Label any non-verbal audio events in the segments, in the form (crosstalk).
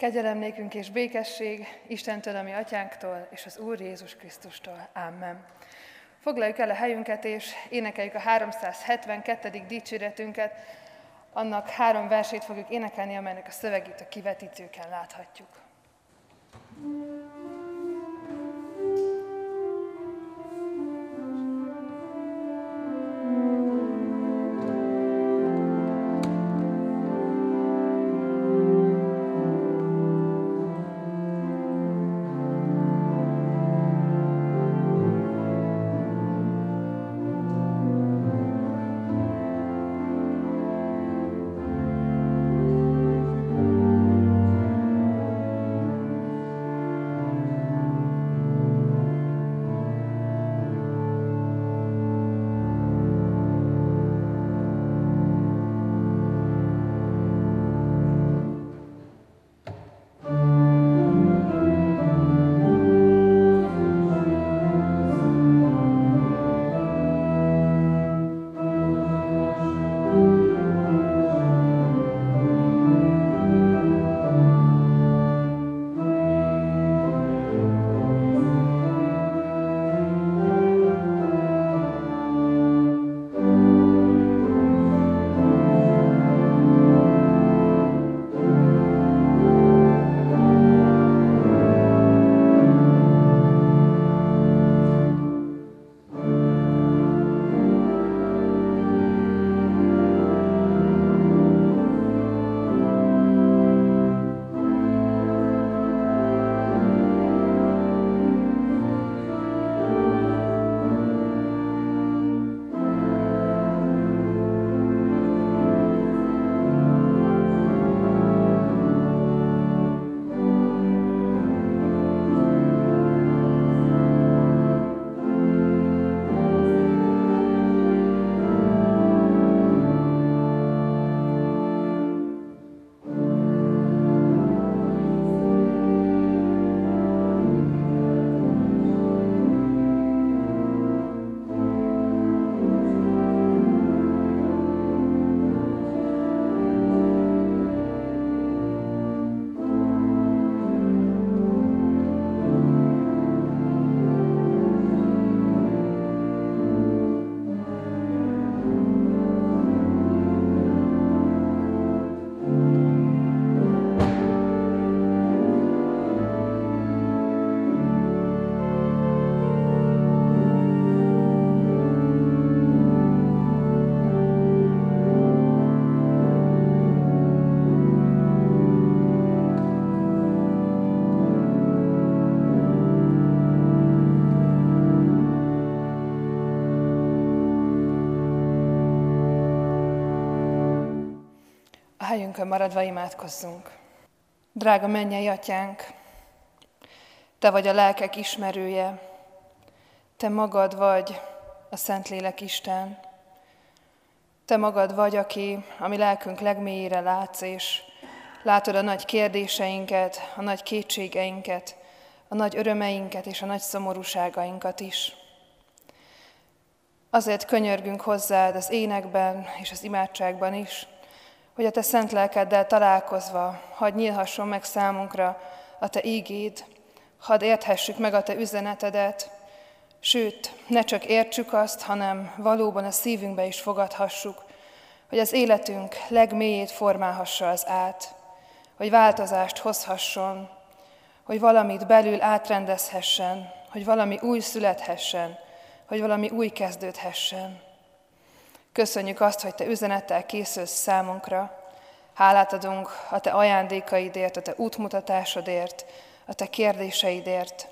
Kegyelem és békesség Istentől, ami atyánktól, és az Úr Jézus Krisztustól. Amen. Foglaljuk el a helyünket, és énekeljük a 372. dicséretünket. Annak három versét fogjuk énekelni, amelynek a szövegét a kivetítőken láthatjuk. thank helyünkön maradva imádkozzunk. Drága mennyei atyánk, Te vagy a lelkek ismerője, Te magad vagy a Szentlélek Isten. Te magad vagy, aki a mi lelkünk legmélyére látsz, és látod a nagy kérdéseinket, a nagy kétségeinket, a nagy örömeinket és a nagy szomorúságainkat is. Azért könyörgünk hozzád az énekben és az imádságban is, hogy a Te szent lelkeddel találkozva, hadd nyílhasson meg számunkra a Te ígéd, hadd érthessük meg a Te üzenetedet, sőt, ne csak értsük azt, hanem valóban a szívünkbe is fogadhassuk, hogy az életünk legmélyét formálhassa az át, hogy változást hozhasson, hogy valamit belül átrendezhessen, hogy valami új születhessen, hogy valami új kezdődhessen. Köszönjük azt, hogy Te üzenettel készülsz számunkra. Hálát adunk a Te ajándékaidért, a Te útmutatásodért, a Te kérdéseidért.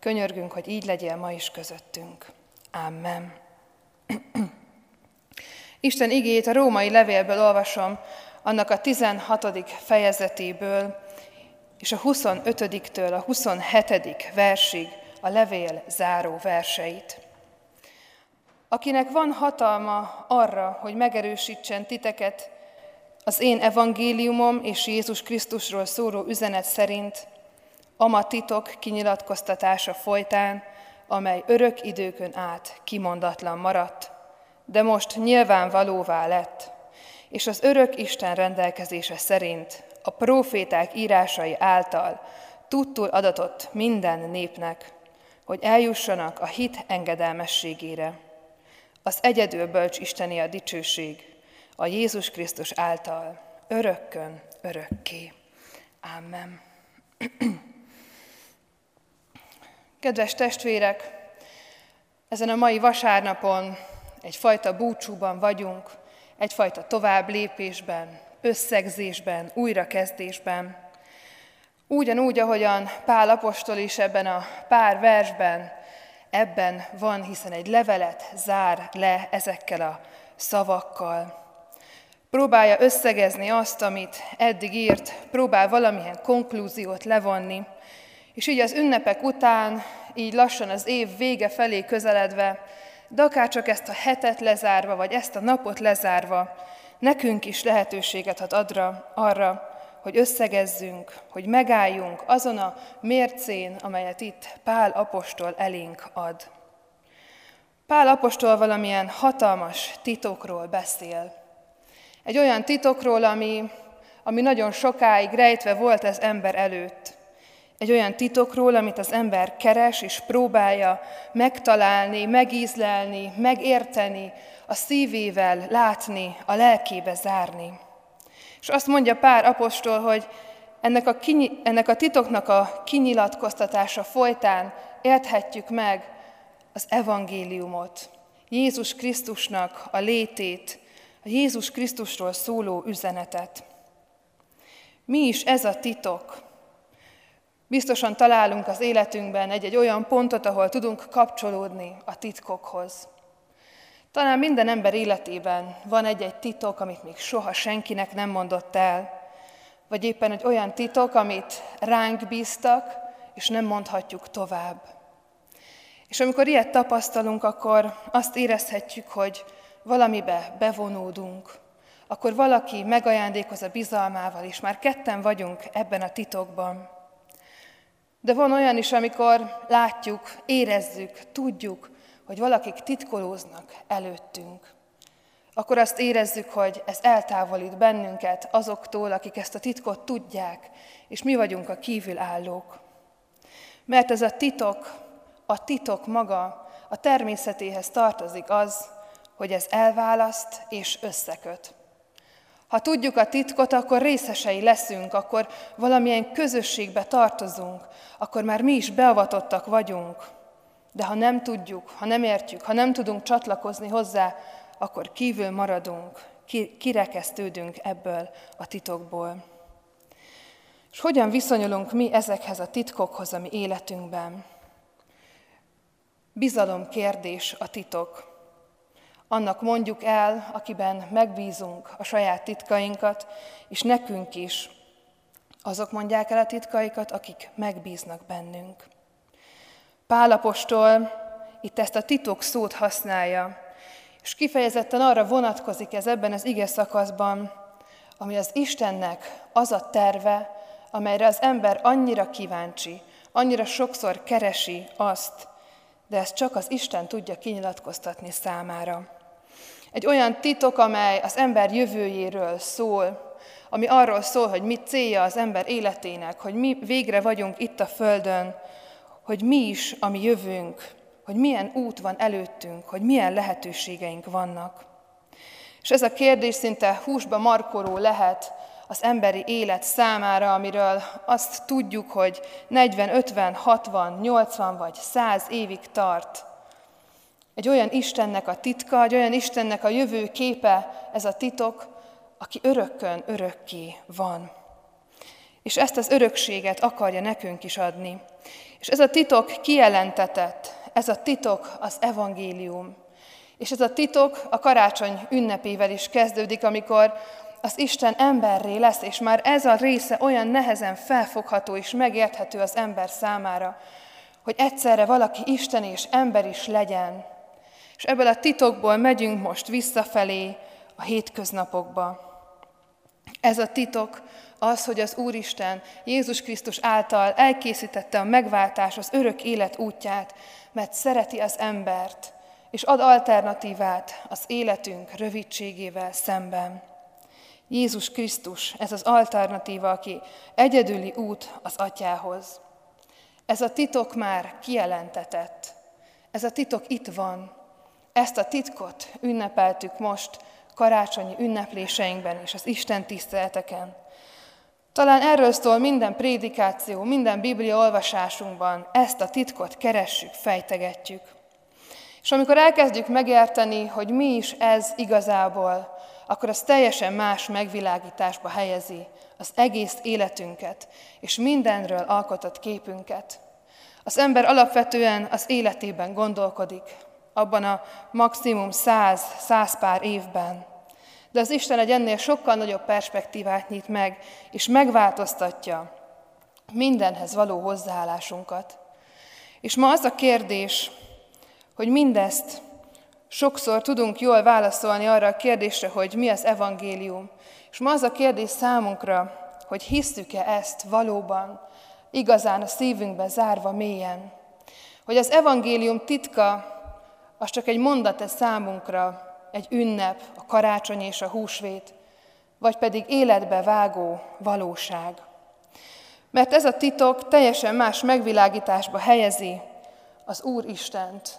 Könyörgünk, hogy így legyél ma is közöttünk. Amen. (clears throat) Isten igét a római levélből olvasom, annak a 16. fejezetéből, és a 25-től a 27. versig a levél záró verseit. Akinek van hatalma arra, hogy megerősítsen titeket az én evangéliumom és Jézus Krisztusról szóló üzenet szerint, ama titok kinyilatkoztatása folytán, amely örök időkön át kimondatlan maradt, de most nyilvánvalóvá lett, és az örök Isten rendelkezése szerint a proféták írásai által tudtul adatott minden népnek, hogy eljussanak a hit engedelmességére. Az egyedül bölcs Isteni a dicsőség, a Jézus Krisztus által, örökkön, örökké. Amen. Kedves testvérek, ezen a mai vasárnapon egyfajta búcsúban vagyunk, egyfajta tovább lépésben, összegzésben, újrakezdésben. Ugyanúgy, ahogyan Pál apostol is ebben a pár versben, ebben van, hiszen egy levelet zár le ezekkel a szavakkal. Próbálja összegezni azt, amit eddig írt, próbál valamilyen konklúziót levonni, és így az ünnepek után, így lassan az év vége felé közeledve, de akár csak ezt a hetet lezárva, vagy ezt a napot lezárva, nekünk is lehetőséget ad adra, arra, hogy összegezzünk, hogy megálljunk azon a mércén, amelyet itt Pál apostol elénk ad. Pál apostol valamilyen hatalmas titokról beszél. Egy olyan titokról, ami, ami nagyon sokáig rejtve volt ez ember előtt. Egy olyan titokról, amit az ember keres és próbálja megtalálni, megízlelni, megérteni, a szívével látni, a lelkébe zárni. És azt mondja pár apostol, hogy ennek a, kinyi, ennek a titoknak a kinyilatkoztatása folytán érthetjük meg az evangéliumot, Jézus Krisztusnak a létét, a Jézus Krisztusról szóló üzenetet. Mi is ez a titok? Biztosan találunk az életünkben egy-egy olyan pontot, ahol tudunk kapcsolódni a titkokhoz. Talán minden ember életében van egy-egy titok, amit még soha senkinek nem mondott el, vagy éppen egy olyan titok, amit ránk bíztak, és nem mondhatjuk tovább. És amikor ilyet tapasztalunk, akkor azt érezhetjük, hogy valamibe bevonódunk, akkor valaki megajándékoz a bizalmával, és már ketten vagyunk ebben a titokban. De van olyan is, amikor látjuk, érezzük, tudjuk, hogy valakik titkolóznak előttünk. Akkor azt érezzük, hogy ez eltávolít bennünket azoktól, akik ezt a titkot tudják, és mi vagyunk a kívülállók. Mert ez a titok, a titok maga, a természetéhez tartozik az, hogy ez elválaszt és összeköt. Ha tudjuk a titkot, akkor részesei leszünk, akkor valamilyen közösségbe tartozunk, akkor már mi is beavatottak vagyunk. De ha nem tudjuk, ha nem értjük, ha nem tudunk csatlakozni hozzá, akkor kívül maradunk, kirekesztődünk ebből a titokból. És hogyan viszonyulunk mi ezekhez a titkokhoz a mi életünkben? Bizalom kérdés a titok. Annak mondjuk el, akiben megbízunk a saját titkainkat, és nekünk is. Azok mondják el a titkaikat, akik megbíznak bennünk. Pálapostól itt ezt a titok szót használja, és kifejezetten arra vonatkozik ez ebben az ige szakaszban, ami az Istennek az a terve, amelyre az ember annyira kíváncsi, annyira sokszor keresi azt, de ezt csak az Isten tudja kinyilatkoztatni számára. Egy olyan titok, amely az ember jövőjéről szól, ami arról szól, hogy mi célja az ember életének, hogy mi végre vagyunk itt a Földön, hogy mi is a mi jövőnk, hogy milyen út van előttünk, hogy milyen lehetőségeink vannak. És ez a kérdés szinte húsba markoló lehet az emberi élet számára, amiről azt tudjuk, hogy 40, 50, 60, 80 vagy 100 évig tart. Egy olyan Istennek a titka, egy olyan Istennek a jövő képe, ez a titok, aki örökkön örökké van. És ezt az örökséget akarja nekünk is adni. És ez a titok kijelentetett, ez a titok az evangélium. És ez a titok a karácsony ünnepével is kezdődik, amikor az Isten emberré lesz, és már ez a része olyan nehezen felfogható és megérthető az ember számára, hogy egyszerre valaki Isten és ember is legyen. És ebből a titokból megyünk most visszafelé a hétköznapokba. Ez a titok az, hogy az Úristen Jézus Krisztus által elkészítette a megváltás, az örök élet útját, mert szereti az embert, és ad alternatívát az életünk rövidségével szemben. Jézus Krisztus, ez az alternatíva, aki egyedüli út az atyához. Ez a titok már kijelentetett. Ez a titok itt van. Ezt a titkot ünnepeltük most karácsonyi ünnepléseinkben és az Isten tiszteleteken. Talán erről szól minden prédikáció, minden biblia olvasásunkban, ezt a titkot keressük, fejtegetjük. És amikor elkezdjük megérteni, hogy mi is ez igazából, akkor az teljesen más megvilágításba helyezi az egész életünket, és mindenről alkotott képünket. Az ember alapvetően az életében gondolkodik, abban a maximum száz, száz pár évben. De az Isten egy ennél sokkal nagyobb perspektívát nyit meg, és megváltoztatja mindenhez való hozzáállásunkat. És ma az a kérdés, hogy mindezt sokszor tudunk jól válaszolni arra a kérdésre, hogy mi az evangélium. És ma az a kérdés számunkra, hogy hisszük-e ezt valóban, igazán a szívünkbe zárva mélyen. Hogy az evangélium titka, az csak egy mondat-e számunkra, egy ünnep, a karácsony és a húsvét, vagy pedig életbe vágó valóság. Mert ez a titok teljesen más megvilágításba helyezi az Úr Istent.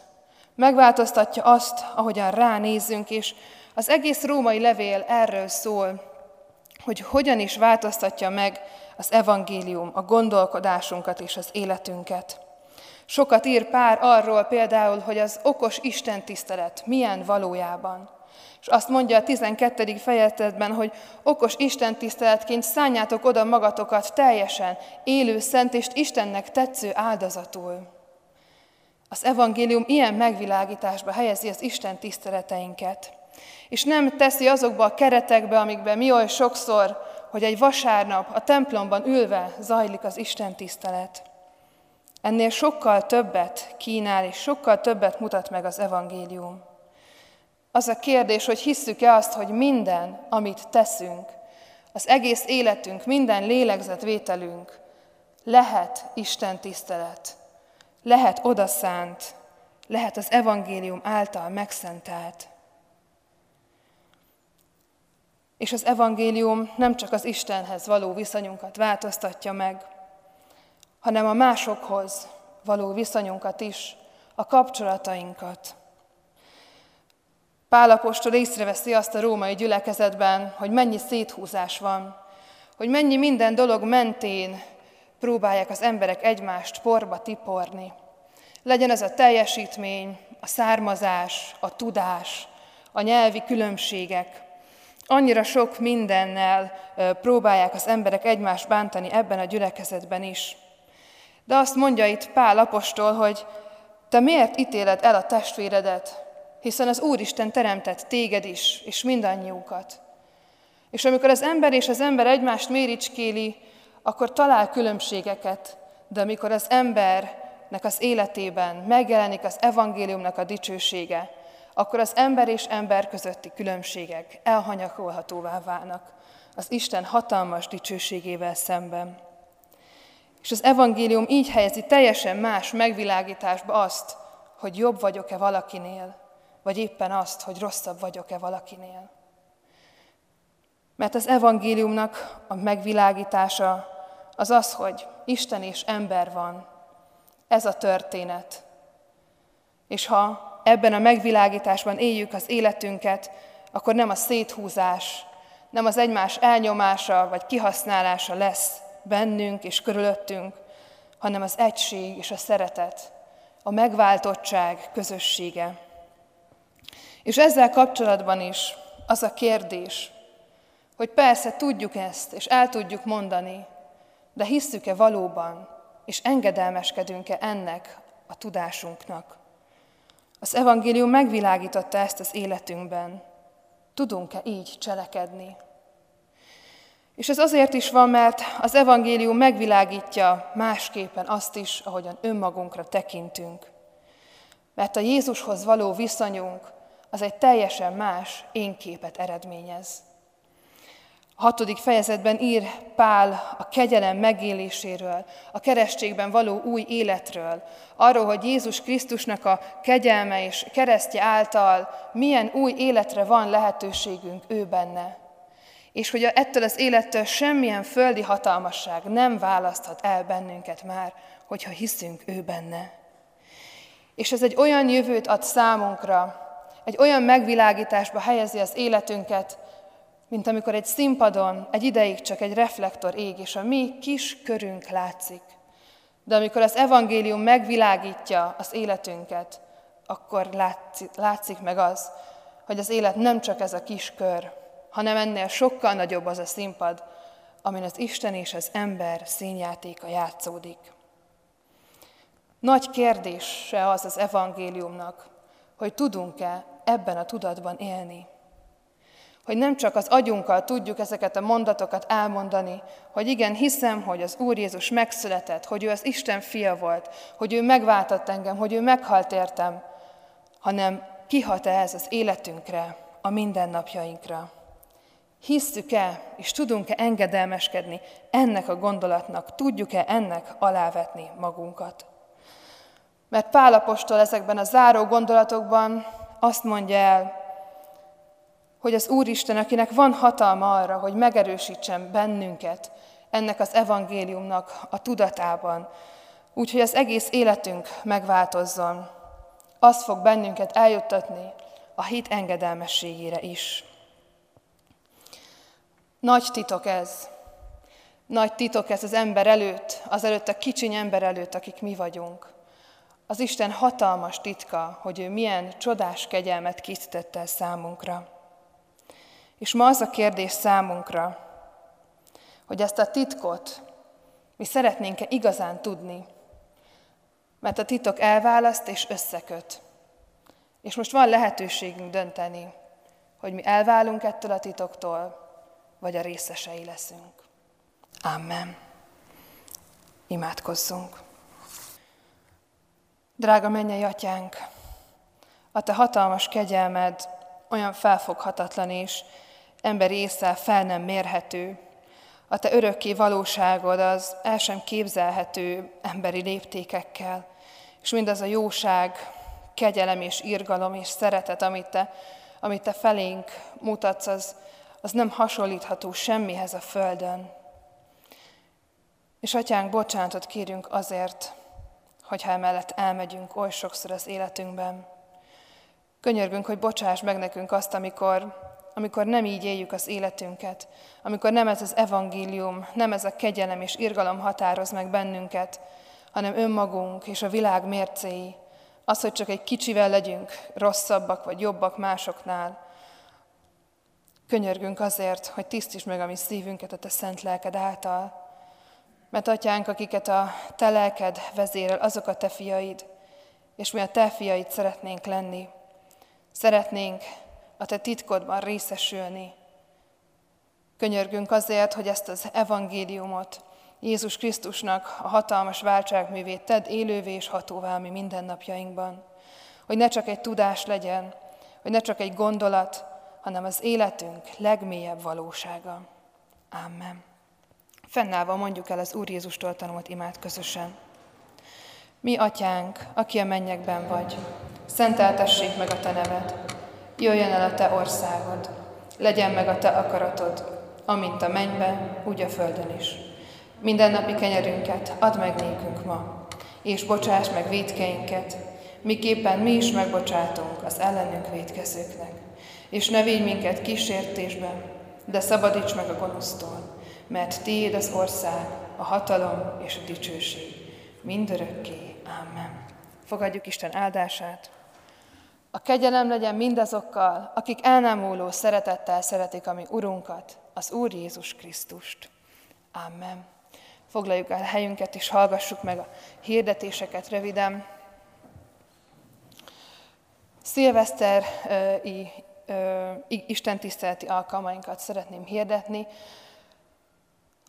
Megváltoztatja azt, ahogyan ránézzünk, és az egész római levél erről szól, hogy hogyan is változtatja meg az evangélium a gondolkodásunkat és az életünket. Sokat ír pár arról például, hogy az okos Isten tisztelet milyen valójában. És azt mondja a 12. fejezetben, hogy okos Isten tiszteletként szálljátok oda magatokat teljesen, élő, szent és Istennek tetsző áldozatul. Az evangélium ilyen megvilágításba helyezi az Isten tiszteleteinket. És nem teszi azokba a keretekbe, amikben mi oly sokszor, hogy egy vasárnap a templomban ülve zajlik az Isten tisztelet. Ennél sokkal többet kínál, és sokkal többet mutat meg az evangélium. Az a kérdés, hogy hisszük-e azt, hogy minden, amit teszünk, az egész életünk, minden lélegzetvételünk lehet Isten tisztelet, lehet odaszánt, lehet az evangélium által megszentelt. És az evangélium nem csak az Istenhez való viszonyunkat változtatja meg, hanem a másokhoz való viszonyunkat is, a kapcsolatainkat. Pálapostól észreveszi azt a római gyülekezetben, hogy mennyi széthúzás van, hogy mennyi minden dolog mentén próbálják az emberek egymást porba tiporni. Legyen ez a teljesítmény, a származás, a tudás, a nyelvi különbségek. Annyira sok mindennel próbálják az emberek egymást bántani ebben a gyülekezetben is. De azt mondja itt Pál apostol, hogy te miért ítéled el a testvéredet, hiszen az Úristen teremtett téged is, és mindannyiunkat. És amikor az ember és az ember egymást méricskéli, akkor talál különbségeket, de amikor az embernek az életében megjelenik az evangéliumnak a dicsősége, akkor az ember és ember közötti különbségek elhanyakolhatóvá válnak az Isten hatalmas dicsőségével szemben. És az evangélium így helyezi teljesen más megvilágításba azt, hogy jobb vagyok-e valakinél, vagy éppen azt, hogy rosszabb vagyok-e valakinél. Mert az evangéliumnak a megvilágítása az az, hogy Isten és ember van. Ez a történet. És ha ebben a megvilágításban éljük az életünket, akkor nem a széthúzás, nem az egymás elnyomása vagy kihasználása lesz bennünk és körülöttünk, hanem az egység és a szeretet, a megváltottság közössége. És ezzel kapcsolatban is az a kérdés, hogy persze tudjuk ezt, és el tudjuk mondani, de hisszük-e valóban, és engedelmeskedünk-e ennek a tudásunknak? Az evangélium megvilágította ezt az életünkben. Tudunk-e így cselekedni? És ez azért is van, mert az evangélium megvilágítja másképpen azt is, ahogyan önmagunkra tekintünk. Mert a Jézushoz való viszonyunk az egy teljesen más énképet eredményez. A hatodik fejezetben ír Pál a kegyelem megéléséről, a keresztségben való új életről, arról, hogy Jézus Krisztusnak a kegyelme és keresztje által milyen új életre van lehetőségünk ő benne. És hogy ettől az élettől semmilyen földi hatalmasság nem választhat el bennünket már, hogyha hiszünk ő benne. És ez egy olyan jövőt ad számunkra, egy olyan megvilágításba helyezi az életünket, mint amikor egy színpadon egy ideig csak egy reflektor ég, és a mi kis körünk látszik. De amikor az evangélium megvilágítja az életünket, akkor látszik, meg az, hogy az élet nem csak ez a kis kör, hanem ennél sokkal nagyobb az a színpad, amin az Isten és az ember színjátéka játszódik. Nagy kérdése az az evangéliumnak, hogy tudunk-e ebben a tudatban élni. Hogy nem csak az agyunkkal tudjuk ezeket a mondatokat elmondani, hogy igen, hiszem, hogy az Úr Jézus megszületett, hogy ő az Isten fia volt, hogy ő megváltott engem, hogy ő meghalt értem, hanem kihat-e ez az életünkre, a mindennapjainkra. Hisszük-e, és tudunk-e engedelmeskedni ennek a gondolatnak, tudjuk-e ennek alávetni magunkat. Mert Pálapostól ezekben a záró gondolatokban azt mondja el, hogy az Úristen, akinek van hatalma arra, hogy megerősítsen bennünket ennek az evangéliumnak a tudatában, úgyhogy az egész életünk megváltozzon, az fog bennünket eljuttatni a hit engedelmességére is. Nagy titok ez. Nagy titok ez az ember előtt, az előtt a kicsiny ember előtt, akik mi vagyunk. Az Isten hatalmas titka, hogy ő milyen csodás kegyelmet készítette el számunkra. És ma az a kérdés számunkra, hogy ezt a titkot mi szeretnénk-e igazán tudni, mert a titok elválaszt és összeköt. És most van lehetőségünk dönteni, hogy mi elválunk ettől a titoktól, vagy a részesei leszünk. Amen. Imádkozzunk. Drága mennyei atyánk, a te hatalmas kegyelmed olyan felfoghatatlan és emberi észre fel nem mérhető, a te örökké valóságod az el sem képzelhető emberi léptékekkel, és mindaz a jóság, kegyelem és irgalom és szeretet, amit te, amit te felénk mutatsz, az, az nem hasonlítható semmihez a Földön. És atyánk, bocsánatot kérünk azért, hogyha emellett elmegyünk oly sokszor az életünkben. Könyörgünk, hogy bocsáss meg nekünk azt, amikor, amikor nem így éljük az életünket, amikor nem ez az evangélium, nem ez a kegyelem és irgalom határoz meg bennünket, hanem önmagunk és a világ mércéi, az, hogy csak egy kicsivel legyünk rosszabbak vagy jobbak másoknál. Könyörgünk azért, hogy tisztíts meg a mi szívünket a te szent lelked által, mert atyánk, akiket a te lelked vezérel, azok a te fiaid, és mi a te fiaid szeretnénk lenni. Szeretnénk a te titkodban részesülni. Könyörgünk azért, hogy ezt az evangéliumot, Jézus Krisztusnak a hatalmas váltságművét tedd élővé és hatóvá mi mindennapjainkban. Hogy ne csak egy tudás legyen, hogy ne csak egy gondolat, hanem az életünk legmélyebb valósága. Amen. Fennállva mondjuk el az Úr Jézustól tanult imát közösen. Mi, atyánk, aki a mennyekben vagy, szenteltessék meg a te neved, jöjjön el a te országod, legyen meg a te akaratod, amint a mennyben, úgy a földön is. Minden napi kenyerünket add meg nékünk ma, és bocsáss meg védkeinket, miképpen mi is megbocsátunk az ellenünk védkezőknek. És ne védj minket kísértésbe, de szabadíts meg a gonosztól, mert Tiéd az ország, a hatalom és a dicsőség, mindörökké. Amen. Fogadjuk Isten áldását. A kegyelem legyen mindazokkal, akik elnámuló szeretettel szeretik a mi Urunkat, az Úr Jézus Krisztust. Amen. Foglaljuk el helyünket, és hallgassuk meg a hirdetéseket röviden. Szilveszteri Isten tiszteleti alkalmainkat szeretném hirdetni.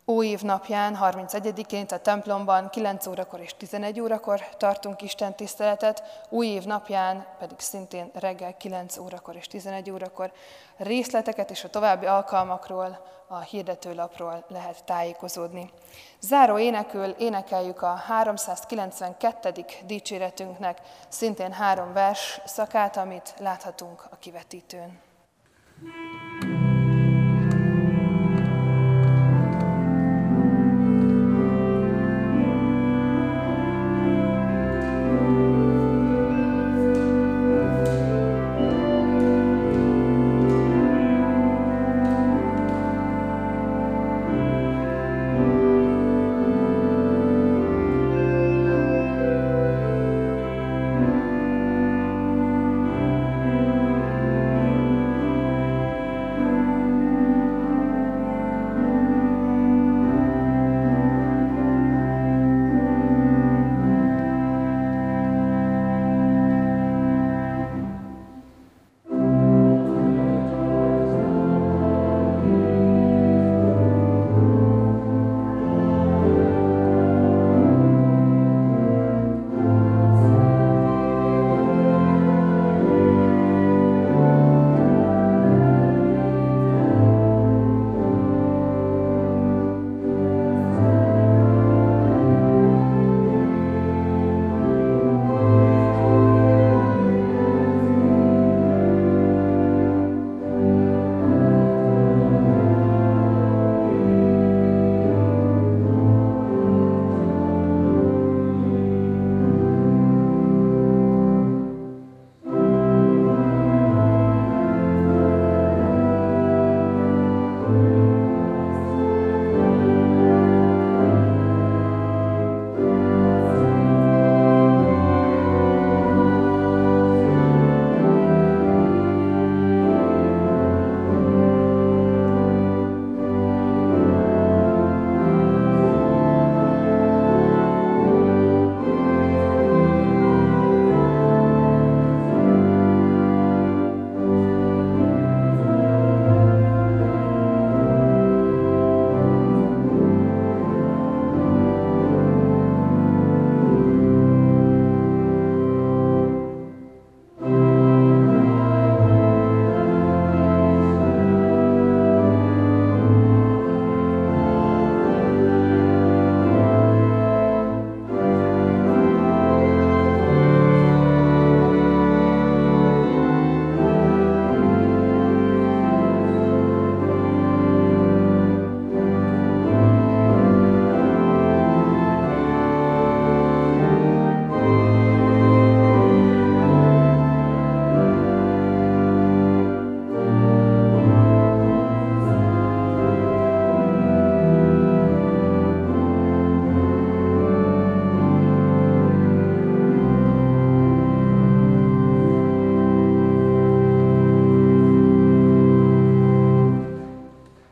Új napján, 31-én a templomban 9 órakor és 11 órakor tartunk Isten tiszteletet, új napján pedig szintén reggel 9 órakor és 11 órakor részleteket és a további alkalmakról a hirdetőlapról lehet tájékozódni. Záró énekül énekeljük a 392. dicséretünknek szintén három vers szakát, amit láthatunk a kivetítőn. thank